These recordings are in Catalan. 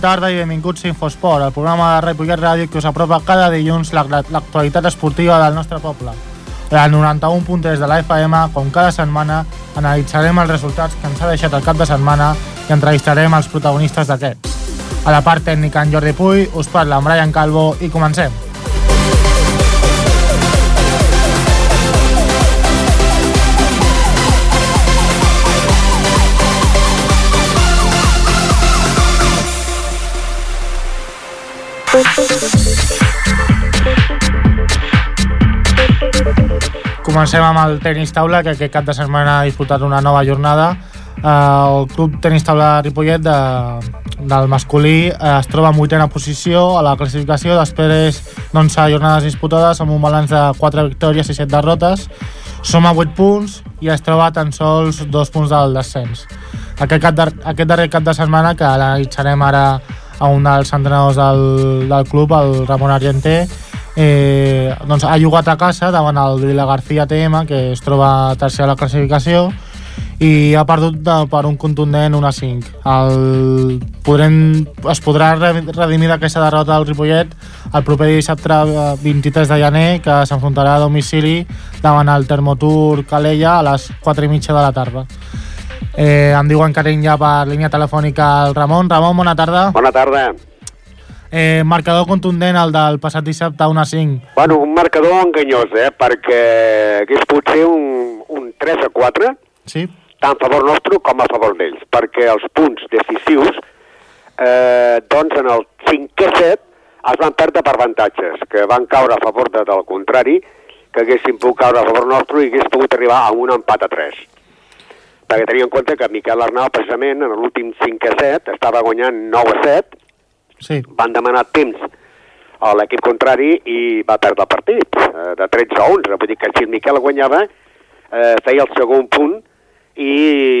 Tarda i benvinguts a Infosport, el programa de Ripollet Ràdio que us apropa cada dilluns l'actualitat esportiva del nostre poble. El 91.3 de la FM, com cada setmana, analitzarem els resultats que ens ha deixat el cap de setmana i entrevistarem els protagonistes d'aquests. A la part tècnica, en Jordi Puy, us parla en Brian Calvo i comencem. Comencem amb el tenis taula, que aquest cap de setmana ha disputat una nova jornada. Eh, el club tenis taula Ripollet de, del masculí eh, es troba en vuitena posició a la classificació després d'11 jornades disputades amb un balanç de 4 victòries i 7 derrotes. Som a 8 punts i es troba tan sols 2 punts del descens. Aquest, cap de, aquest darrer cap de setmana, que analitzarem ara a un dels entrenadors del, del club, el Ramon Argenté, eh, doncs ha jugat a casa davant el Vila García TM, que es troba tercer a la classificació, i ha perdut de, per un contundent 1 a 5. El, podrem, es podrà redimir d'aquesta derrota al Ripollet el proper dissabte 23 de gener, que s'enfrontarà a domicili davant el Termotur Calella a les 4 i mitja de la tarda. Eh, em diuen que tinc ja per línia telefònica el Ramon. Ramon, bona tarda. Bona tarda. Eh, marcador contundent el del passat dissabte 1 a 5. Bueno, un marcador enganyós, eh? perquè hagués pogut ser un, un 3 a 4, Sí? tant a favor nostre com a favor d'ells, perquè els punts decisius, eh, doncs en el 5 a 7 es van perdre per avantatges, que van caure a favor de, del contrari, que haguessin pogut caure a favor nostre i hagués pogut arribar a un empat a 3. Perquè tenia en compte que Miquel Arnau, precisament, en l'últim 5 a 7, estava guanyant 9 a 7, Sí. van demanar temps a l'equip contrari i va perdre el partit, eh, de 13 a 11. Vull dir que si el Miquel guanyava, eh, feia el segon punt i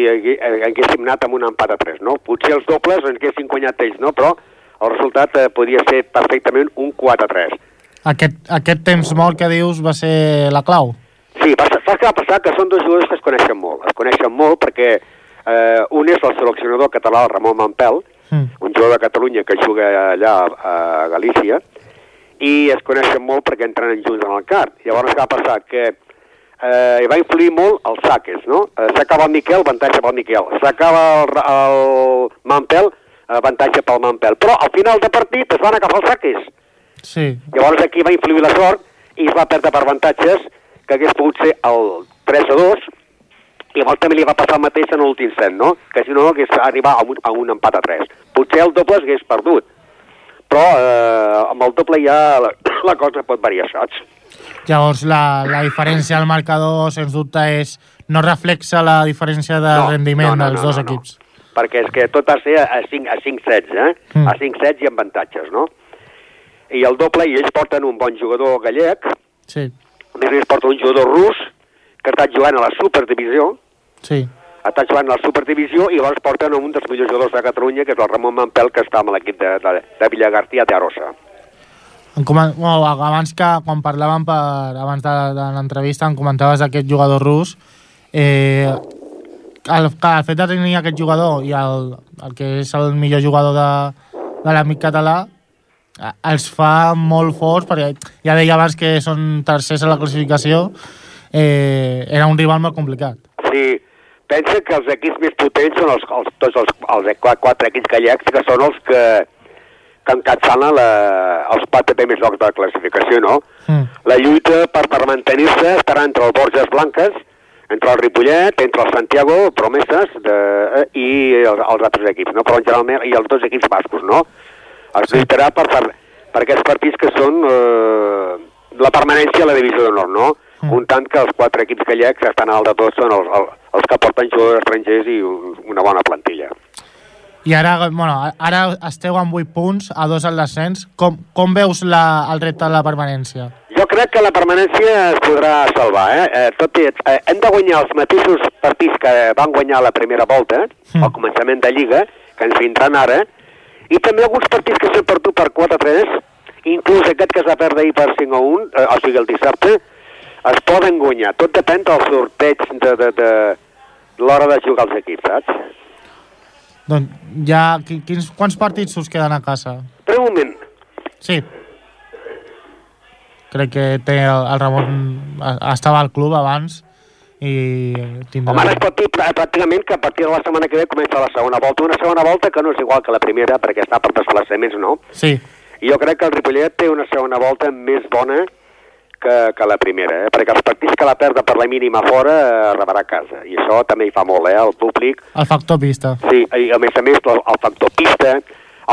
eh, haguéssim anat amb un empat a 3, no? Potser els dobles ens haguessin guanyat ells, no? Però el resultat eh, podia ser perfectament un 4 a 3. Aquest, aquest temps mort que dius va ser la clau. Sí, va, saps què va passar? Que són dos jugadors que es coneixen molt. Es coneixen molt perquè eh, un és el seleccionador català, el Ramon Mampel, Mm. un jugador de Catalunya que juga allà a Galícia, i es coneixen molt perquè entrenen junts en el CAR. Llavors què va passar? Que eh, va influir molt els saques, no? Eh, S'acaba el Miquel, avantatge pel Miquel. S'acaba el, el Mampel, avantatge pel Mampel. Però al final de partit es van agafar els saques. Sí. Llavors aquí va influir la sort i es va perdre per avantatges que hagués pogut ser el 3 a 2 i llavors també li va passar el mateix en l'últim set, no? Que si no hagués arribat a un, a un empat a 3. Potser el doble hagués perdut, però eh, amb el doble ja la, la cosa pot variar, saps? Llavors, la, la diferència al marcador, sens dubte, és no reflexa la diferència de rendiment dels dos equips. Perquè és que tot va ser a 5, a 5 sets, eh? Mm. A 5 sets i avantatges, no? I el doble, i ells porten un bon jugador gallec, Sí, a més més porten un jugador rus, que ha estat jugant a la Superdivisió, sí. ha estat jugant a la Superdivisió i llavors porten un dels millors jugadors de Catalunya, que és el Ramon Mampel, que està amb l'equip de, de, de Villagarcía de Arosa. Comen... bueno, abans que, quan parlàvem per, abans de, de l'entrevista, em comentaves d'aquest jugador rus. Eh, el, que el fet de tenir aquest jugador i el, el que és el millor jugador de, de l'àmbit català eh, els fa molt forts, perquè ja deia abans que són tercers a la classificació, eh, era un rival molt complicat. Sí, pensa que els equips més potents són els, els, tots els, els quatre, equips gallecs, que són els que, que encapçalen la, els quatre primers llocs de la classificació, no? Mm. La lluita per, per mantenir-se estarà entre els Borges Blanques, entre el Ripollet, entre el Santiago, Promeses de, eh, i els, els altres equips, no? Però en generalment, i els dos equips bascos, no? Es lluitarà per, per, per aquests partits que són eh, la permanència a la divisió d'honor, no? Mm. Un tant que els quatre equips gallecs que estan a dalt de tot són els, els, els que porten jugadors estrangers i un, una bona plantilla. I ara, bueno, ara esteu amb 8 punts, a dos al descens. Com, com veus la, el repte de la permanència? Jo crec que la permanència es podrà salvar, eh? eh tot i, eh, hem de guanyar els mateixos partits que van guanyar la primera volta, Mm. mm. al començament de Lliga, que ens vindran ara, i també alguns partits que s'han perdut per 4-3, inclús aquest que es va perdre ahir per 5 1, eh, o sigui, el dissabte, es poden guanyar. Tot depèn del sorteig de, de, de l'hora de jugar els equips, saps? Doncs ja, qui- quins, quants partits us queden a casa? Per un moment, Sí. Crec que té el, el Ramon... a- Estava al club abans i tindrà... Home, ara es pot dir prà- pràcticament que a partir de la setmana que ve comença la segona volta. Una segona volta que no és igual que la primera, perquè està per desplaçaments, no? Sí, I jo crec que el Ripollet té una segona volta més bona que, que la primera, eh? perquè els partits que la perda per la mínima fora eh, rebrà a casa. I això també hi fa molt, eh? El públic el factor pista. Sí, i a més a més el, el factor pista,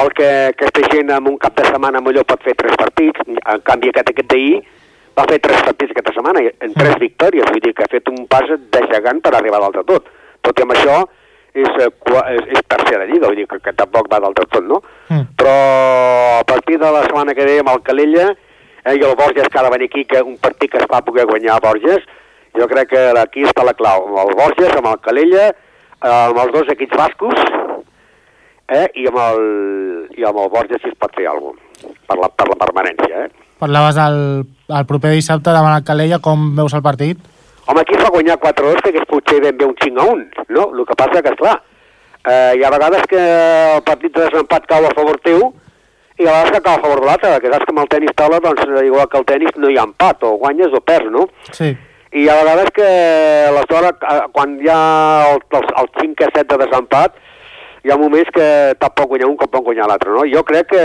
el que aquesta gent en un cap de setmana millor pot fer tres partits, en canvi aquest, aquest d'ahir va fer tres partits aquesta setmana, en tres victòries, vull dir que ha fet un pas de gegant per arribar a dalt de tot. Tot i amb això és, eh, és, és tercera lliga, vull dir que, que tampoc va dalt de tot, no? Mm. Però a partir de la setmana que ve amb el Calella eh, i el Borges que ha de venir aquí, que un partit que es va poder guanyar a Borges, jo crec que aquí està la clau, amb el Borges, amb el Calella, eh, amb els dos equips bascos, eh, i amb el, i amb el Borges si es pot fer alguna cosa, per la, per la permanència, eh? Parlaves del el proper dissabte davant el Calella, com veus el partit? Home, aquí es va guanyar 4-2, que hagués potser ben bé un 5 a 1, no? El que passa que, esclar, eh, hi ha vegades que el partit de desempat cau a favor teu i a vegades que cau a favor de l'altre, que saps que amb el tenis taula, doncs, igual que el tenis, no hi ha empat, o guanyes o perds, no? Sí. I ha vegades que, aleshores, eh, quan hi ha el, el, el 5 a 7 de desempat, hi ha moments que tant pot guanyar un com pot guanyar l'altre, no? Jo crec que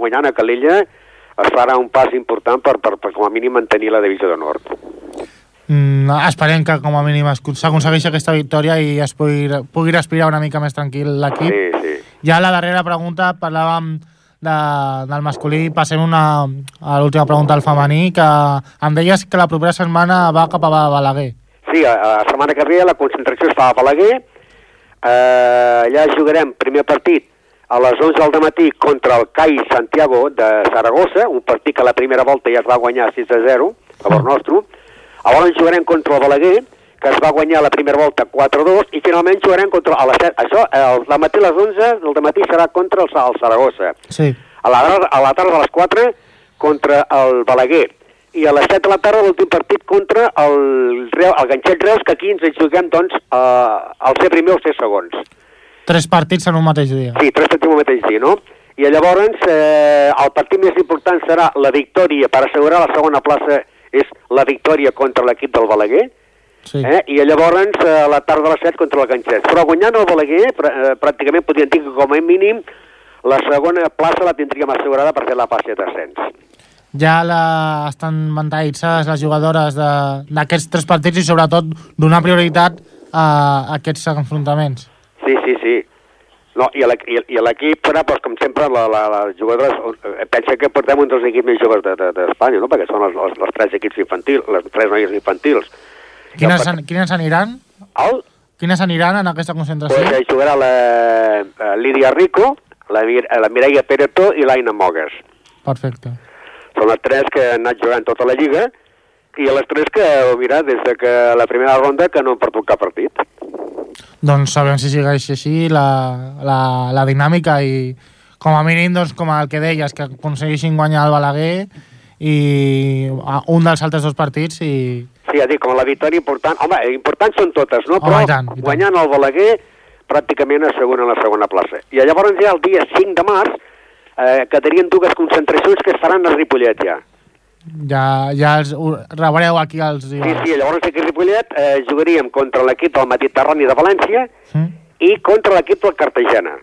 guanyant a Calella es farà un pas important per, per, per com a mínim mantenir la divisió de nord. Mm, esperem que com a mínim s'aconsegueixi aquesta victòria i es pugui, pugui respirar una mica més tranquil l'equip. Sí, sí. Ja la darrera pregunta parlàvem de, del masculí, passem una, a l'última pregunta al femení, que em deies que la propera setmana va cap a Balaguer. Sí, la setmana que ve la concentració es fa a Balaguer, eh, allà jugarem primer partit a les 11 del matí contra el CAI Santiago de Saragossa, un partit que a la primera volta ja es va guanyar 6 a 0, a favor Mm. nostre. Llavors jugarem contra el Balaguer, que es va guanyar la primera volta 4 a 2, i finalment jugarem contra... A les 7, això, el la matí a les 11 del matí serà contra el, el Saragossa. Sí. A la, a la tarda a les 4 contra el Balaguer. I a les 7 de la tarda l'últim partit contra el, Reu, el Ganxet Reus, que aquí ens juguem, doncs, eh, el ser primer o ser segons. Tres partits en un mateix dia. Sí, tres partits al mateix dia, no? I llavors eh, el partit més important serà la victòria per assegurar la segona plaça és la victòria contra l'equip del Balaguer, Sí. eh? i llavors eh, a la tarda a les 7 contra el Ganxet. Però guanyant el Balaguer, pr eh, pràcticament podríem dir que com a mínim la segona plaça la tindríem assegurada per fer la fase d'ascens. Ja la, estan mentalitzades les jugadores de- d'aquests tres partits i sobretot donar prioritat a aquests enfrontaments. Sí, sí, sí. No, i a l'equip doncs, com sempre, la, la, les jugadores... eh, Pensa que portem un dels equips més joves d'Espanya, de, d'Espanya, no? perquè són els, els, els tres equips infantils, les tres noies infantils. Quines, an- quines aniran? El, Quines aniran en aquesta concentració? pues, eh, jugarà la, la Lídia Rico, la, Mir- la Mireia Pereto i l'Aina Mogues. Perfecte. Són les tres que han anat jugant tota la Lliga i les tres que, mira, des de que la primera ronda que no han perdut cap partit. Doncs sabrem si segueix així la, la, la dinàmica i com a mínim, doncs, com el que deies, que aconseguissin guanyar el Balaguer i un dels altres dos partits i Sí, ja dic, com la victòria important... Home, importants són totes, no? Home, Però i tant, i tant. guanyant el Balaguer pràcticament asseguren la segona plaça. I llavors ja el dia 5 de març eh, quedarien dues concentracions que es faran a Ripollet ja. ja, ja els rebreu aquí els... Sí, sí, llavors aquí a Ripollet eh, jugaríem contra l'equip del Mediterrani de València Mm? i contra l'equip del Cartagena,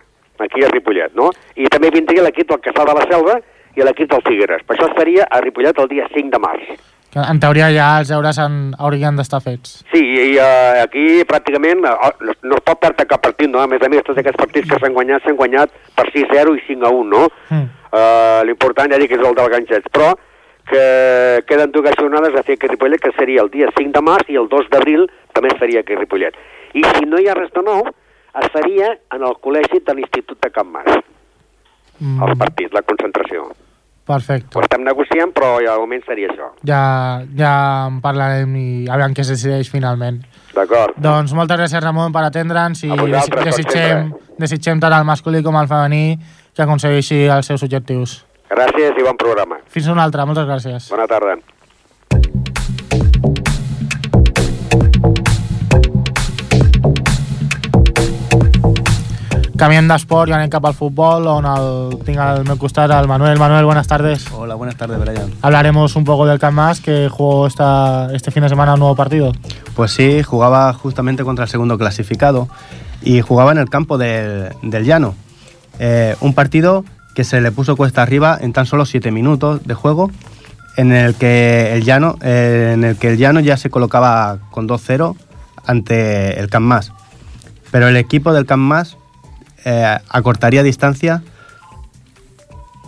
aquí a Ripollet, no? I també vindria l'equip del Caçal de la Selva i l'equip del Figueres. Per això estaria a Ripollet el dia 5 de març. Que En teoria ja els deures han, haurien d'estar fets. Sí, i uh, aquí pràcticament uh, no, no es pot perdre cap partit, no? A més a més, tots aquests partits que s'han guanyat s'han guanyat per 6-0 i 5-1, no? Mm. Uh, L'important ja dic és el del ganxet, però que queden dues jornades a fer aquí a Ripollet, que seria el dia 5 de març i el 2 d'abril també seria aquí a Ripollet. I si no hi ha res de nou, es faria en el col·legi de l'Institut de Can Mas, Mm, el partit, la concentració. Perfecte. Ho estem negociant, però ja, moment seria això. Ja, ja en parlarem i aviam què es decideix finalment. D'acord? Doncs moltes gràcies, Ramon, per atendre'ns i A desitgem, desitgem tant al masculí com al femení que aconsegueixi els seus objectius. Gràcies i bon programa. Fins una altra, moltes gràcies. Bona tarda. Canviem d'esport i anem cap al futbol, on el, tinc al meu costat el Manuel. Manuel, buenas tardes. Hola, buenas tardes, Brian. Hablaremos un poco del Camp Mas, que jugó esta, este fin de semana un nuevo partido. Pues sí, jugaba justamente contra el segundo clasificado y jugaba en el campo del, del Llano. Eh, un partido que se le puso cuesta arriba en tan solo 7 minutos de juego, en el que el Llano, eh, en el que el Llano ya se colocaba con 2-0 ante el Camp Mas. Pero el equipo del Camp Mas eh, acortaría distancia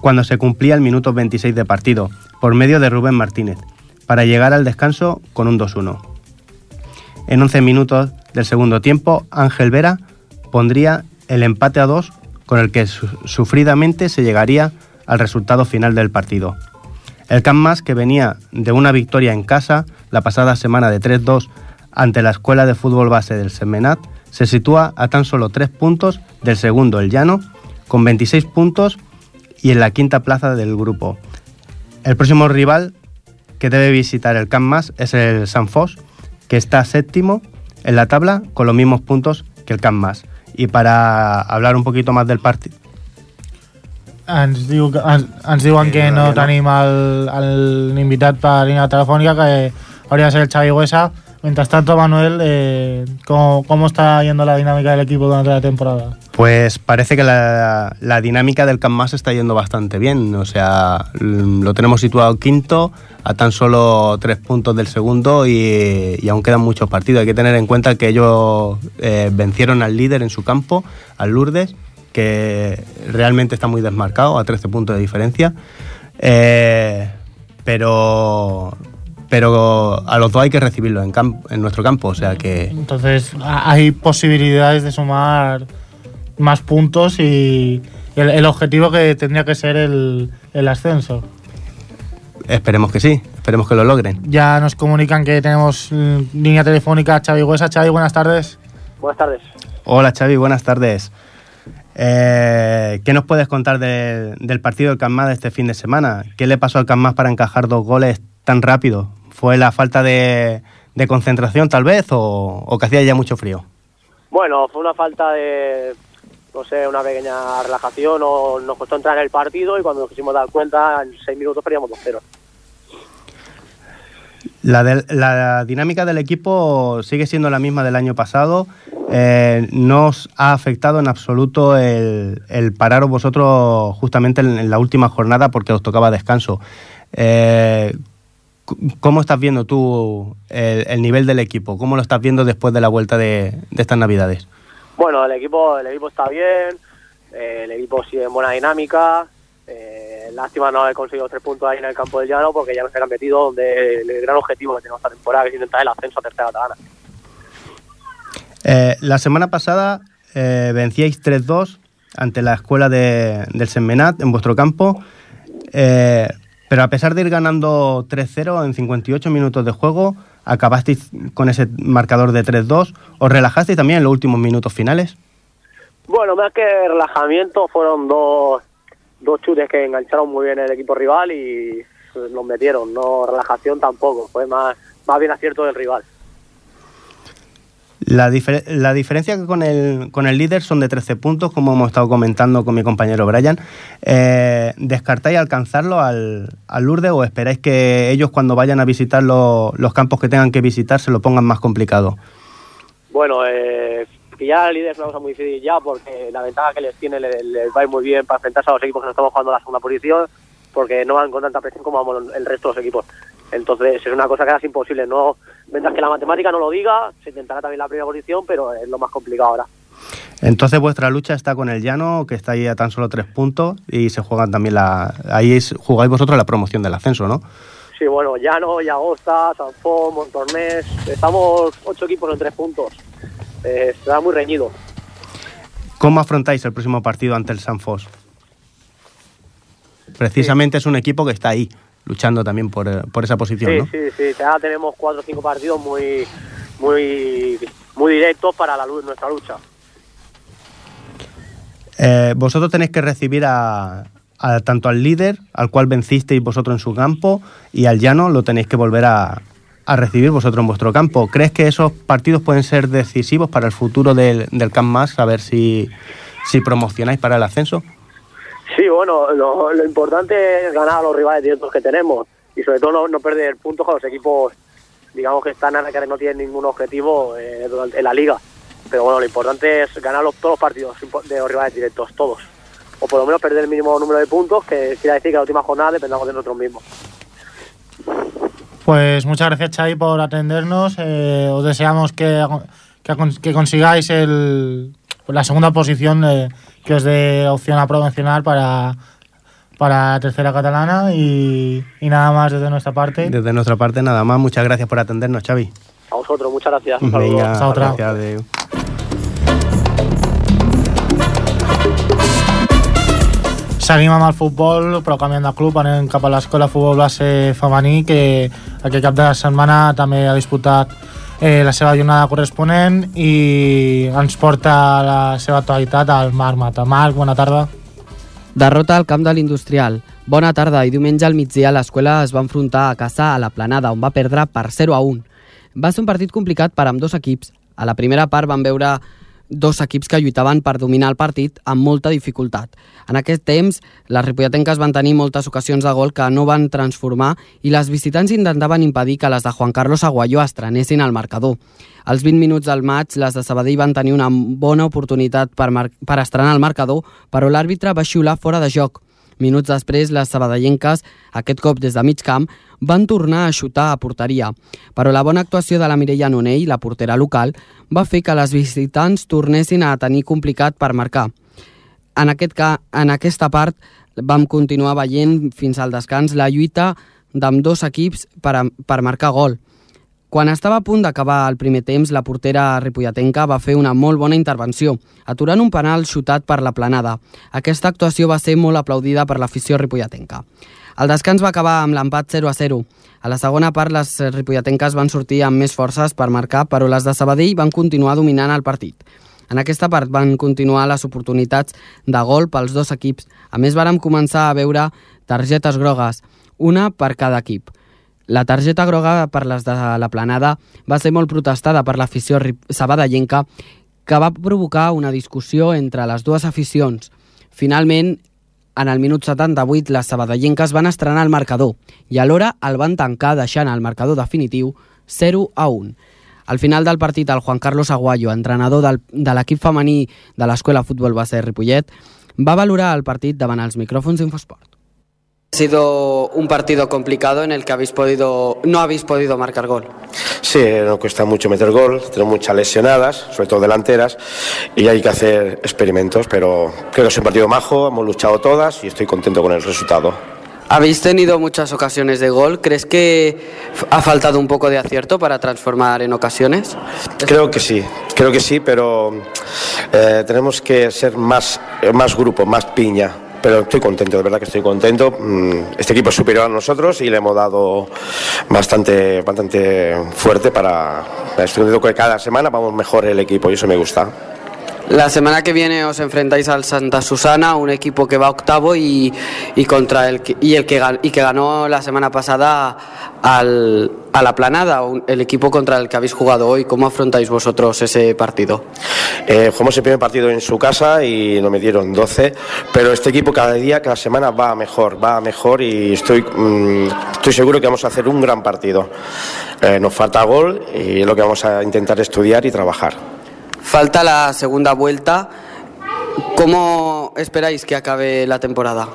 cuando se cumplía el minuto 26 de partido, por medio de Rubén Martínez, para llegar al descanso con un 2-1. En 11 minutos del segundo tiempo, Ángel Vera pondría el empate a 2 con el que su sufridamente se llegaría al resultado final del partido. El Camp Mas, que venía de una victoria en casa la pasada semana de 3-2 ante la Escuela de Fútbol Base del Semenat, se sitúa a tan solo 3 puntos del segundo, el Llano, con 26 puntos y en la quinta plaza del grupo. El próximo rival que debe visitar el Camp Mas es el San Fos, que está séptimo en la tabla con los mismos puntos que el Camp Mas. Y para hablar un poquito más del partido, Ens, diu, que- ens, ens diuen que no tenim el, el invitat per línia telefònica, que hauria de ser el Xavi Huesa. Mientras tanto, Manuel, eh, ¿cómo, ¿cómo está yendo la dinámica del equipo durante la temporada? Pues parece que la, la dinámica del Camp Mas está yendo bastante bien. O sea, mm, lo tenemos situado quinto a tan solo tres puntos del segundo y, y aún quedan muchos partidos. Hay que tener en cuenta que ellos eh, vencieron al líder en su campo, al Lourdes, que realmente está muy desmarcado, a 13 puntos de diferencia. Eh, pero, pero a los dos hay que recibirlo en, camp- en nuestro campo. O sea que Entonces, ha- hay posibilidades de sumar más puntos y el, el objetivo que tendría que ser el, el ascenso. esperemos que sí, esperemos que lo logren. Ya nos comunican que tenemos mm, línea telefónica a Xavi Huesa. Xavi, buenas tardes. Buenas tardes. Hola Xavi, buenas tardes. Eh, ¿Qué nos puedes contar de- del partido del Camp de este fin de semana? ¿Qué le pasó al Camp para encajar dos goles tan rápido? ¿Fue la falta de, de concentración tal vez o, o que hacía ya mucho frío? Bueno, fue una falta de, no sé, una pequeña relajación o nos costó entrar en el partido y cuando nos quisimos dar cuenta, en seis minutos perdíamos 2-0. La, la dinámica del equipo sigue siendo la misma del año pasado. Eh, no os ha afectado en absoluto el, el pararos vosotros justamente en, en la última jornada porque os tocaba descanso. Eh, ¿Cómo estás viendo tú el, el nivel del equipo? ¿Cómo lo estás viendo después de la vuelta de, de estas navidades? Bueno, el equipo, el equipo está bien, eh, el equipo sigue en buena dinámica. eh, lástima no haber conseguido tres puntos ahí en el campo del llano porque ya nos han metido donde el gran objetivo que tenemos esta temporada que es intentar el ascenso a tercera catalana. Eh, la semana pasada vencíais 3-2 ante la escuela de- del Senmenat en vuestro campo, eh, pero a pesar de ir ganando 3-0 en 58 minutos de juego, acabasteis con ese marcador de 3-2. ¿Os relajasteis también en los últimos minutos finales? Bueno, más que relajamiento, fueron dos, dos chutes que engancharon muy bien el equipo rival y nos metieron. No relajación tampoco, fue más, más bien acierto del rival. La, difer- la diferencia con el, con el líder son de 13 puntos, como hemos estado comentando con mi compañero Brian. Eh, ¿Descartáis alcanzarlo al, al Lourdes o esperáis que ellos cuando vayan a visitar lo- los campos que tengan que visitar se lo pongan más complicado? Bueno, eh, pillar al líder es una cosa muy difícil ya porque la ventaja que les tiene les, les va a muy bien para enfrentarse a los equipos que nos estamos jugando en la segunda posición porque no van con tanta presión como vamos el resto de los equipos. Entonces es una cosa que es imposible. No, mientras que la matemática no lo diga, se intentará también la primera posición, pero es lo más complicado ahora. Entonces vuestra lucha está con el Llano, que está ahí a tan solo tres puntos, y se juegan también la... Ahí es- jugáis vosotros la promoción del ascenso, ¿no? Sí, bueno, Llano, Llagosta, Sanfón, Montornés, estamos ocho equipos en tres puntos. Eh, será muy reñido. ¿Cómo afrontáis el próximo partido ante el Sanfos? Precisamente es un equipo que está ahí, luchando también por, eh, por esa posición, Sí, ¿no? sí, sí. Ya tenemos cuatro o cinco partidos muy, muy, muy directos para la, nuestra lucha. Eh, vosotros tenéis que recibir a, a- tanto al líder, al cual vencisteis vosotros en su campo, y al llano lo tenéis que volver a, a recibir vosotros en vuestro campo. ¿Crees que esos partidos pueden ser decisivos para el futuro del, del Camp Mas? A ver si, si promocionáis para el ascenso? Sí, bueno, lo, lo importante es ganar a los rivales directos que tenemos y sobre todo no, no perder puntos con los equipos, digamos que están que no tienen ningún objetivo eh, en la liga. Pero bueno, lo importante es ganar todos los partidos de los rivales directos, todos. O por lo menos perder el mínimo número de puntos, que quiere decir que la última jornada dependamos de nosotros mismos. Pues muchas gracias, Xavi, por atendernos. Eh, os deseamos que, que consigáis el, la segunda posición eh, que os dé opción a promocionar para, para tercera catalana y, y nada más desde nuestra parte. Desde nuestra parte, nada más. Muchas gracias por atendernos, Xavi. A vosotros, muchas gracias. Venga, Hasta otra. gracias, adeu. Seguim amb el futbol, però canviant de club, anem cap a l'escola futbol base femení, que aquest cap de setmana també ha disputat eh, la seva jornada corresponent i ens porta la seva actualitat al Marc Mata. Marc, bona tarda. Derrota al camp de l'Industrial. Bona tarda i diumenge al migdia l'escola es va enfrontar a casa a la Planada, on va perdre per 0 a 1. Va ser un partit complicat per amb dos equips. A la primera part van veure dos equips que lluitaven per dominar el partit amb molta dificultat. En aquest temps, les ripolletenques van tenir moltes ocasions de gol que no van transformar i les visitants intentaven impedir que les de Juan Carlos Aguayó estrenessin al marcador. Als 20 minuts del maig, les de Sabadell van tenir una bona oportunitat per, per estrenar el marcador, però l'àrbitre va xiular fora de joc. Minuts després, les sabadellenques, aquest cop des de mig camp, van tornar a xutar a porteria. Però la bona actuació de la Mireia Nonell, la portera local, va fer que les visitants tornessin a tenir complicat per marcar. En, aquest ca en aquesta part vam continuar veient fins al descans la lluita d'amb dos equips per, a per marcar gol. Quan estava a punt d'acabar el primer temps, la portera ripolletenca va fer una molt bona intervenció, aturant un penal xutat per la planada. Aquesta actuació va ser molt aplaudida per l'afició ripolletenca. El descans va acabar amb l'empat 0 a 0. A la segona part, les ripolletenques van sortir amb més forces per marcar, però les de Sabadell van continuar dominant el partit. En aquesta part van continuar les oportunitats de gol pels dos equips. A més, vàrem començar a veure targetes grogues, una per cada equip. La targeta groga per les de la planada va ser molt protestada per l'afició sabadellenca que va provocar una discussió entre les dues aficions. Finalment, en el minut 78, les sabadellenques van estrenar el marcador i alhora el van tancar deixant el marcador definitiu 0 a 1. Al final del partit, el Juan Carlos Aguayo, entrenador del, de l'equip femení de l'Escola Futbol Base Ripollet, va valorar el partit davant els micròfons d'Infosport. Ha sido un partido complicado en el que habéis podido, no habéis podido marcar gol. Sí, nos cuesta mucho meter gol, tenemos muchas lesionadas, sobre todo delanteras, y hay que hacer experimentos, pero creo que es un partido majo, hemos luchado todas y estoy contento con el resultado. Habéis tenido muchas ocasiones de gol. ¿Crees que ha faltado un poco de acierto para transformar en ocasiones? Creo que sí, creo que sí, pero eh, tenemos que ser más, eh, más grupo, más piña. Pero estoy contento, de verdad que estoy contento. Mm, Este equipo es superior a nosotros y le hemos dado bastante, bastante fuerte para... Estoy contento que cada semana vamos mejor el equipo y eso me gusta. La semana que viene os enfrentáis al Santa Susana, un equipo que va octavo y, contra el que, y el que ganó la semana pasada al, a la Planada, el equipo contra el que habéis jugado hoy. ¿Cómo afrontáis vosotros ese partido? Eh, jugamos el primer partido en su casa y nos metieron 12, pero este equipo cada día, cada semana va mejor, va mejor y estoy, mm, estoy seguro que vamos a hacer un gran partido. Eh, nos falta gol y es lo que vamos a intentar estudiar y trabajar. Falta la segunda vuelta. ¿Cómo esperáis que acabe la temporada?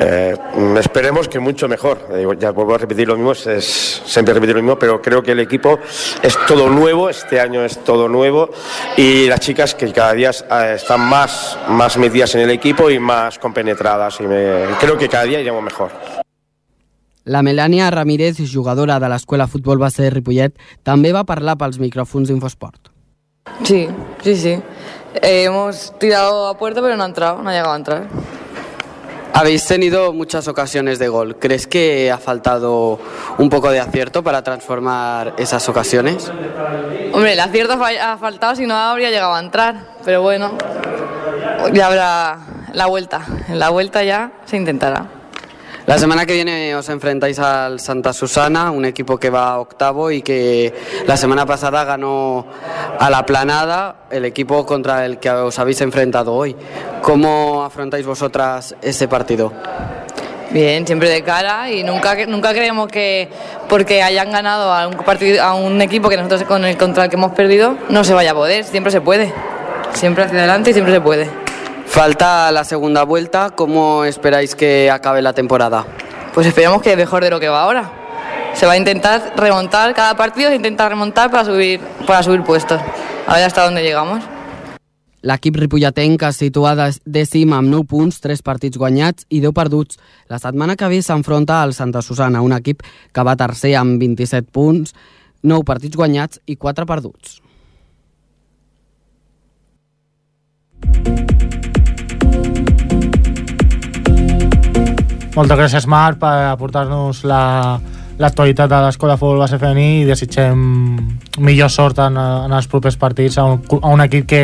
Eh, esperemos que mucho mejor. Eh, ya vuelvo a repetir lo mismo, es, es siempre repetir lo mismo, pero creo que el equipo es todo nuevo, este año es todo nuevo y las chicas que cada día eh, están más, más metidas en el equipo y más compenetradas y me- creo que cada día iremos mejor. La Melania Ramírez, jugadora de l'Escola Futbol Base de Ripollet, també va parlar pels micròfons d'Infosport. Sí, sí, sí. Eh, hemos tirado a puerta, pero no ha entrado, no ha llegado a entrar. Habéis tenido muchas ocasiones de gol. ¿Crees que ha faltado un poco de acierto para transformar esas ocasiones? Hombre, el acierto ha fa- ha faltado, si no habría llegado a entrar. Pero bueno, ya habrá la vuelta. En la vuelta ya se intentará. La semana que viene os enfrentáis al Santa Susana, un equipo que va octavo y que la semana pasada ganó a la planada, el equipo contra el que os habéis enfrentado hoy. ¿Cómo afrontáis vosotras ese partido? Bien, siempre de cara y nunca, nunca creemos que porque hayan ganado a un, partido, a un equipo que nosotros con el contra el que hemos perdido no se vaya a poder, siempre se puede. Siempre hacia adelante y siempre se puede. Falta la segunda vuelta, ¿cómo esperáis que acabe la temporada? Pues esperamos que mejor de lo que va ahora. Se va a intentar remontar, cada partido se intenta remontar para subir, para subir puestos. A ver hasta dónde llegamos. L'equip ripolletenc es situa dècim amb 9 punts, 3 partits guanyats i 10 perduts. La setmana que ve s'enfronta al Santa Susana, un equip que va tercer amb 27 punts, 9 partits guanyats i 4 perduts. Moltes gràcies, Marc, per aportar-nos la, l'actualitat de l'Escola de Futbol Base Femení i desitgem millor sort en, en els propers partits a un, a un equip que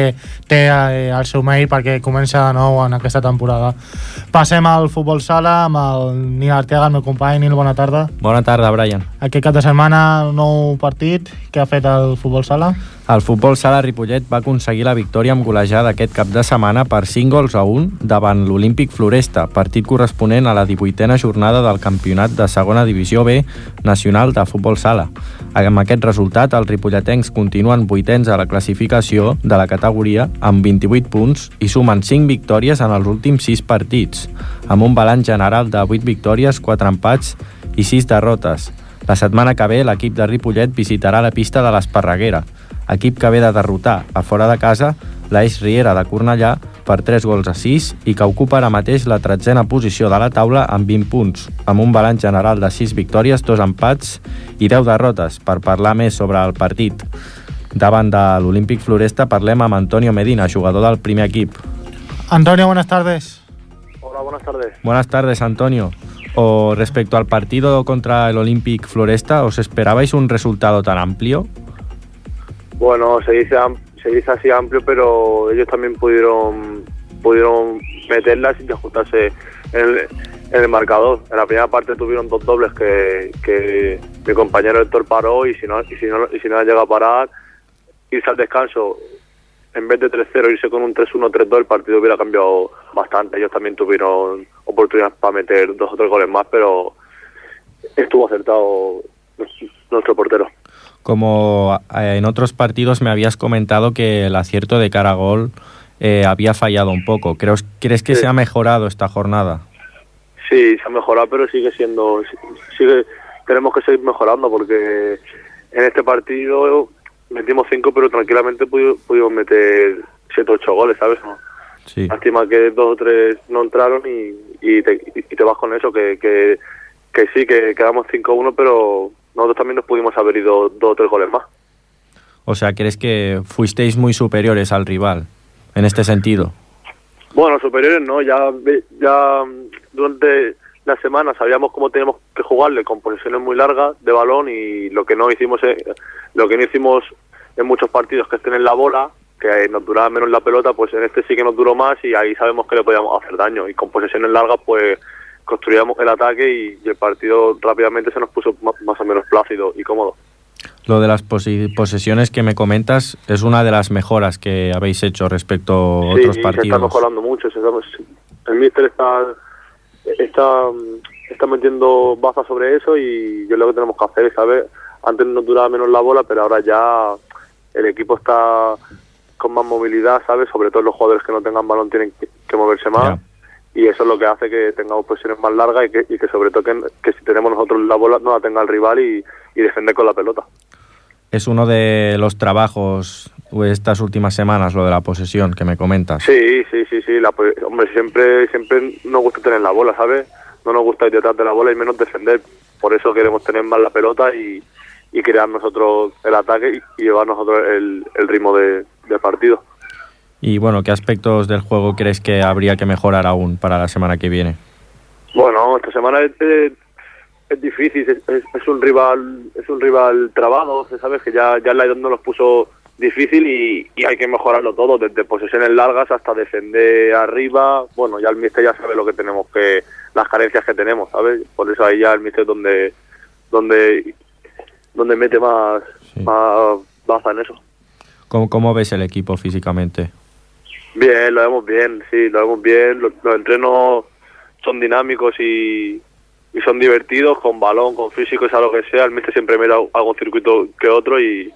té eh, el seu mail perquè comença de nou en aquesta temporada. Passem al futbol sala amb el Nil Arteaga, el meu company. Nil, bona tarda. Bona tarda, Brian. Aquest cap de setmana, nou partit. Què ha fet el futbol sala? El futbol sala Ripollet va aconseguir la victòria amb golejada aquest cap de setmana per 5 gols a 1 davant l'Olímpic Floresta, partit corresponent a la 18a jornada del campionat de segona divisió B nacional de futbol sala. Amb aquest resultat, els ripolletens continuen vuitens a la classificació de la categoria amb 28 punts i sumen 5 victòries en els últims 6 partits, amb un balanç general de 8 victòries, 4 empats i 6 derrotes. La setmana que ve, l'equip de Ripollet visitarà la pista de l'Esparreguera, equip que ve de derrotar a fora de casa l'Eix Riera de Cornellà per 3 gols a 6 i que ocupa ara mateix la tretzena posició de la taula amb 20 punts, amb un balanç general de 6 victòries, 2 empats i 10 derrotes. Per parlar més sobre el partit davant de l'Olímpic Floresta parlem amb Antonio Medina, jugador del primer equip. Antonio, buenas tardes. Hola, buenas tardes. Buenas tardes, Antonio. O respecto al partido contra el Olympic Floresta, ¿os esperabais un resultado tan amplio? Bueno, se dice, se dice así amplio, pero ellos también pudieron pudieron meterlas y ajustarse en el, en el marcador. En la primera parte tuvieron dos dobles que, que mi compañero Héctor paró y si no y si no y si no llega a parar, irse al descanso en vez de 3-0 irse con un 3-1, 3-2, el partido hubiera cambiado bastante. Ellos también tuvieron oportunidades para meter dos o tres goles más, pero estuvo acertado nuestro portero. Como eh, en otros partidos me habías comentado que el acierto de cara a gol eh, había fallado un poco. ¿Crees, ¿Crees que Sí. se ha mejorado esta jornada? Sí, se ha mejorado, pero sigue siendo, sigue, tenemos que seguir mejorando porque en este partido metimos cinco, pero tranquilamente pudi- pudimos meter siete o ocho goles, ¿sabes? Sí. Lástima que dos o tres no entraron y, y, te, y te vas con eso, que, que, que sí, que quedamos 5-1, pero nosotros también nos pudimos haber ido dos o tres goles más. O sea, ¿crees que fuisteis muy superiores al rival en este sentido? Bueno, superiores no, ya, ya mm, durante la semana sabíamos cómo teníamos que jugarle con posiciones muy largas de balón y lo que no hicimos eh, lo que no hicimos en muchos partidos que es tener la bola que nos duraba menos la pelota pues en este sí que nos duró más y ahí sabemos que le podíamos hacer daño y con posesiones largas pues construíamos el ataque y, y el partido rápidamente se nos puso más o menos plácido y cómodo Lo de las posesiones que me comentas es una de las mejoras que habéis hecho respecto a Sí, otros se está partidos. mejorando mucho. se está- el míster está, está, está metiendo baza sobre eso y yo lo que tenemos que hacer es saber, antes nos duraba menos la bola, pero ahora ya el equipo está con más movilidad, ¿sabes? Sobre todo los jugadores que no tengan balón tienen que, que moverse más. Y eso es lo que hace que tengamos posiciones más largas y que, y que sobre todo que, que si tenemos nosotros la bola no la tenga el rival y, y defender con la pelota. Es uno de los trabajos de estas últimas semanas, lo de la posesión que me comentas. Sí, sí, sí, sí. La, hombre, siempre, siempre nos gusta tener la bola, ¿sabes? No nos gusta ir detrás de la bola y menos defender. Por eso queremos tener más la pelota y, y crear nosotros el ataque y, y llevar nosotros el, el ritmo de, del partido. Y bueno, ¿qué aspectos del juego crees que habría que mejorar aún para la semana que viene? Bueno, esta semana es, es- es difícil, es, es- un rival es un rival trabado, ¿sabes? Que ya, ya edad no nos puso difícil y, y hay que mejorarlo todo, desde posesiones largas hasta defender arriba. Bueno, ya el mister ya sabe lo que tenemos que, las carencias que tenemos, ¿sabes? Por eso ahí ya el mister donde, donde, donde mete más, más baza en eso. ¿Cómo, ¿Cómo ves el equipo físicamente? Bien, lo vemos bien, sí, lo vemos bien. Los, los entrenos son dinámicos y, y son divertidos, con balón, con físico, sea lo que sea. El mister siempre mira algún circuito que otro y,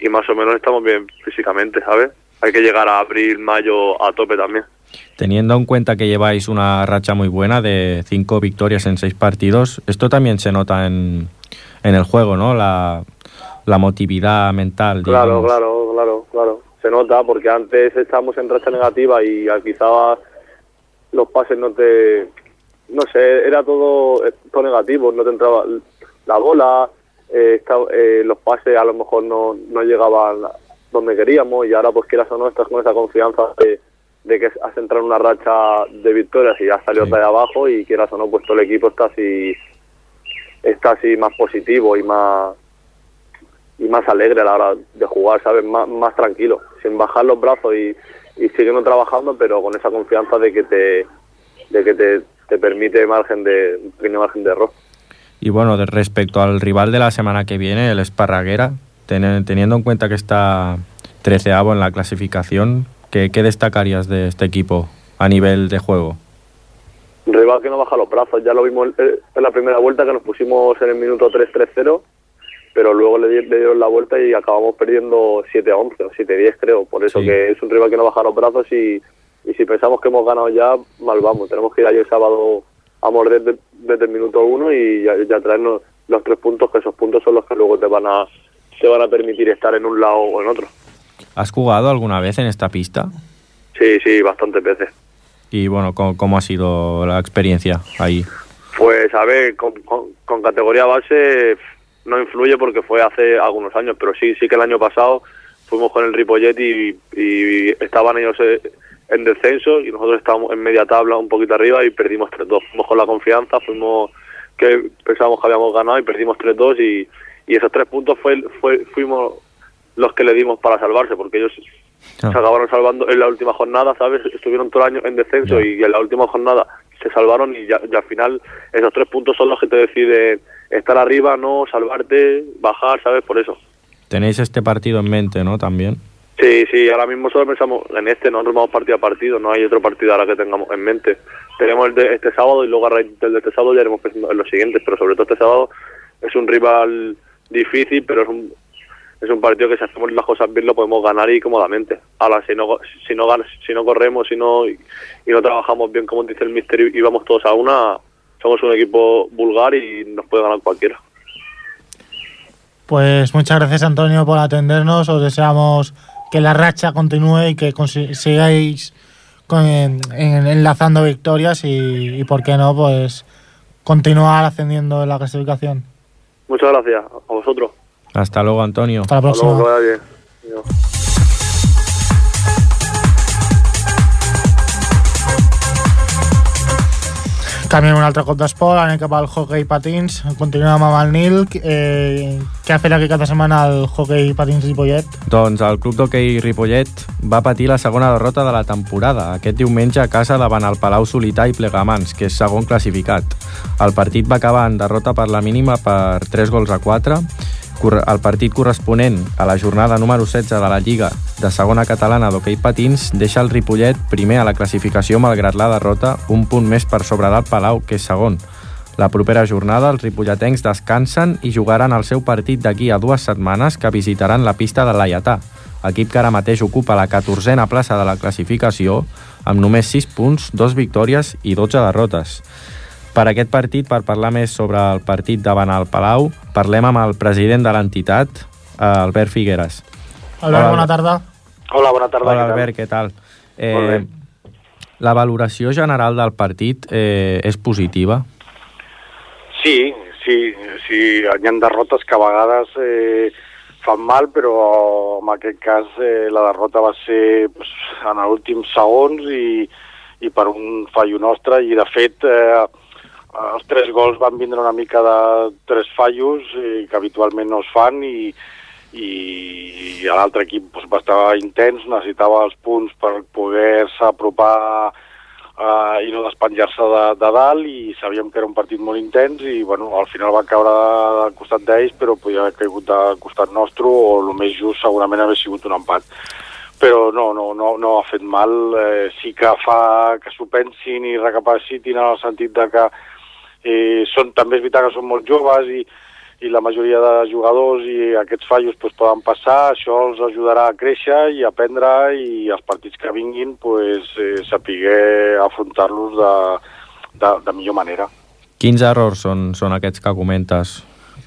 y más o menos estamos bien físicamente, ¿sabes? Hay que llegar a abril, mayo a tope también. Teniendo en cuenta que lleváis una racha muy buena de cinco victorias en seis partidos, esto también se nota en, en el juego, ¿no? La, la motividad mental. Claro, claro, claro, claro. Se nota porque antes estábamos en racha negativa y ah, quizá los pases no te... No sé, era todo, todo negativo, no te entraba la bola, eh, eh, los pases a lo mejor no, no llegaban donde queríamos y ahora pues quieras o no estás con esa confianza de, de que has entrado en una racha de victorias y ya salió Sí. de abajo y quieras o no pues todo el equipo está así está así más positivo y más y más alegre a la hora de jugar, ¿sabes? Más, más tranquilo, sin bajar los brazos y, y siguiendo trabajando, pero con esa confianza de que te de que te, te permite margen de un pequeño margen de error. Y bueno, respecto al rival de la semana que viene, el Esparraguera, ten- teniendo en cuenta que está treceavo en la clasificación, ¿qué, ¿qué destacarías de este equipo a nivel de juego? Rival que no baja los brazos, ya lo vimos en en la primera vuelta que nos pusimos en el minuto 3-3-0, pero luego le, di- le dieron la vuelta y acabamos perdiendo 7-11 o 7-10 creo, por eso Sí. que es un rival que no baja los brazos y, y si pensamos que hemos ganado ya, mal vamos, tenemos que ir ahí el sábado a morder de- desde el minuto 1 y ya, ya traernos los tres puntos, que esos puntos son los que luego te van a te van a permitir estar en un lado o en otro. ¿Has jugado alguna vez en esta pista? Sí, sí, bastantes veces. Y bueno, ¿cómo, cómo ha sido la experiencia ahí? Pues a ver, con, con- con categoría base no influye porque fue hace algunos años, pero sí, sí que el año pasado fuimos con el Ripollet y, y estaban ellos eh, en descenso y nosotros estábamos en media tabla un poquito arriba y perdimos 3-2. Fuimos con la confianza, fuimos que pensábamos que habíamos ganado y perdimos 3-2 y, y esos tres puntos fue, fue fuimos los que le dimos para salvarse porque ellos se acabaron salvando en la última jornada, ¿sabes? Estuvieron todo el año en descenso y en la última jornada se salvaron y ya, ya al final esos tres puntos son los que te deciden estar arriba, no salvarte, bajar, ¿sabes? Por eso. Tenéis este partido en mente, ¿no? También. Sí, sí, ahora mismo solo pensamos en este, nosotros vamos partido a partido, no hay otro partido ahora que tengamos en mente. Tenemos el de este sábado y luego a raíz del de este sábado ya haremos pensando en los siguientes, pero sobre todo este sábado es un rival difícil, pero es un, es un partido que si hacemos las cosas bien lo podemos ganar y cómodamente. Ahora, si no, si no, si no corremos si no, y, y no trabajamos bien, como dice el mister, y y vamos todos a una, somos un equipo vulgar y nos puede ganar cualquiera. Pues muchas gracias Antonio por atendernos. Os deseamos que la racha continúe y que sigáis con- en- enlazando victorias y, y, por qué no, pues continuar ascendiendo en la clasificación. Muchas gracias a vosotros. Hasta luego, Antonio. Hasta la Hasta luego, Canviem un altre cop d'esport, anem cap al hockey patins. Continuem amb el Nil. Eh, què ha fet aquest cap de setmana el hockey patins Ripollet? Doncs el club d'hoquei Ripollet va patir la segona derrota de la temporada, aquest diumenge a casa davant el Palau Solità i Plegamans, que és segon classificat. El partit va acabar en derrota per la mínima per 3 gols a 4. El partit corresponent a la jornada número 16 de la Lliga de segona catalana d'hoquei patins deixa el Ripollet primer a la classificació malgrat la derrota, un punt més per sobre del Palau, que és segon. La propera jornada els ripolletens descansen i jugaran el seu partit d'aquí a dues setmanes que visitaran la pista de l'Aiatà, equip que ara mateix ocupa la 14a plaça de la classificació amb només 6 punts, 2 victòries i 12 derrotes. Per aquest partit, per parlar més sobre el partit davant el Palau, parlem amb el president de l'entitat, eh, Albert Figueres. Albert, Hola. bona tarda. Hola, bona tarda. Hola, què tal? Albert, què tal? Molt Eh, bé. la valoració general del partit eh, és positiva? Sí, sí, sí, hi ha derrotes que a vegades eh, fan mal, però en aquest cas eh, la derrota va ser pues, en els últims segons i, i per un fallo nostre i de fet eh, els tres gols van vindre una mica de tres fallos eh, que habitualment no es fan i, i, i l'altre equip doncs, va estar intens, necessitava els punts per poder-se apropar uh, i no despenjar-se de, de dalt i sabíem que era un partit molt intens i bueno, al final va caure al costat d'ells però podia haver caigut al costat nostre o el més just segurament haver sigut un empat. Però no, no, no, no ha fet mal. Eh, sí que fa que s'ho pensin i recapacitin en el sentit de que eh, són, també és veritat que són molt joves i, i la majoria de jugadors i aquests fallos pues, poden passar, això els ajudarà a créixer i a aprendre i els partits que vinguin pues, eh, sapiguer afrontar-los de, de, de millor manera. Quins errors són, són aquests que comentes?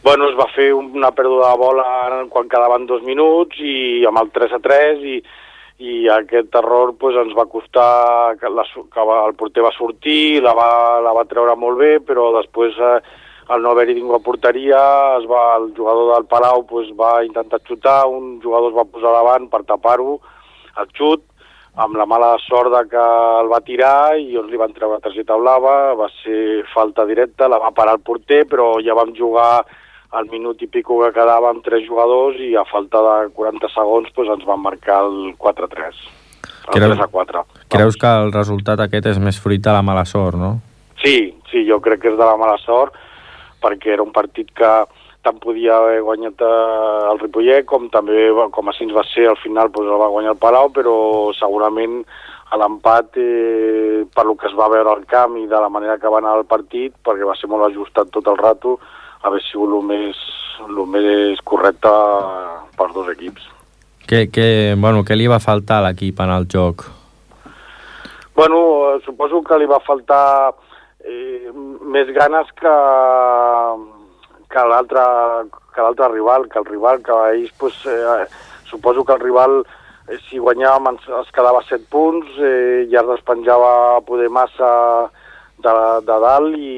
Bueno, es va fer una pèrdua de bola quan quedaven dos minuts i amb el 3 a 3 i, i aquest error pues, ens va costar que, la, que el porter va sortir, la va, la va treure molt bé, però després eh, al no haver-hi ningú a porteria, es va, el jugador del Palau pues, va intentar xutar, un jugador es va posar davant per tapar-ho, el xut, amb la mala sort que el va tirar i on li van treure targeta blava, va ser falta directa, la va parar el porter, però ja vam jugar al minut i pico que quedava amb tres jugadors i a falta de 40 segons pues, ens van marcar el 4-3. El Creus, 3 a 4. creus que el resultat aquest és més fruit de la mala sort, no? Sí, sí, jo crec que és de la mala sort perquè era un partit que tant podia haver guanyat eh, el Ripollet com també, com així va ser, al final doncs, el va guanyar el Palau, però segurament a l'empat, eh, per lo que es va veure al camp i de la manera que va anar el partit, perquè va ser molt ajustat tot el rato, haver sigut el més, el més correcte pels dos equips. Què, què, bueno, què li va faltar a l'equip en el joc? Bueno, eh, suposo que li va faltar eh, més ganes que, que l'altre que l'altre rival, que el rival, que ells, pues, eh, suposo que el rival, eh, si guanyàvem ens, es quedava 7 punts, eh, ja es despenjava poder massa de, de dalt i,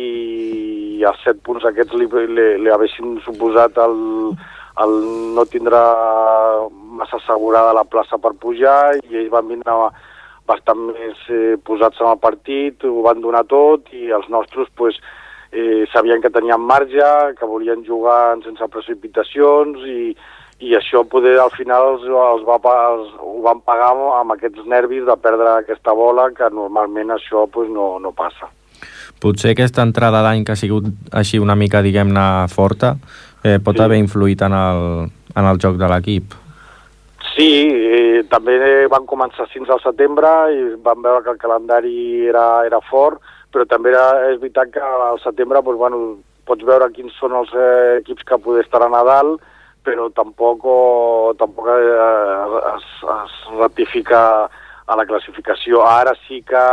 i els 7 punts aquests li, li, li haguessin suposat el, el no tindre massa assegurada la plaça per pujar i ells van vindre bastant més eh, posats en el partit, ho van donar tot i els nostres pues, eh, sabien que tenien marge, que volien jugar sense precipitacions i, i això poder al final els, els, va, els ho van pagar amb aquests nervis de perdre aquesta bola que normalment això pues, no, no passa. Potser aquesta entrada d'any que ha sigut així una mica, diguem-ne, forta, eh, pot sí. haver influït en el, en el joc de l'equip. Sí, eh, també van començar fins al setembre i van veure que el calendari era, era fort, però també era, és veritat que al setembre doncs, bueno, pots veure quins són els eh, equips que poder estar a Nadal, però tampoc, o, tampoc eh, es, es ratifica a la classificació. Ara sí que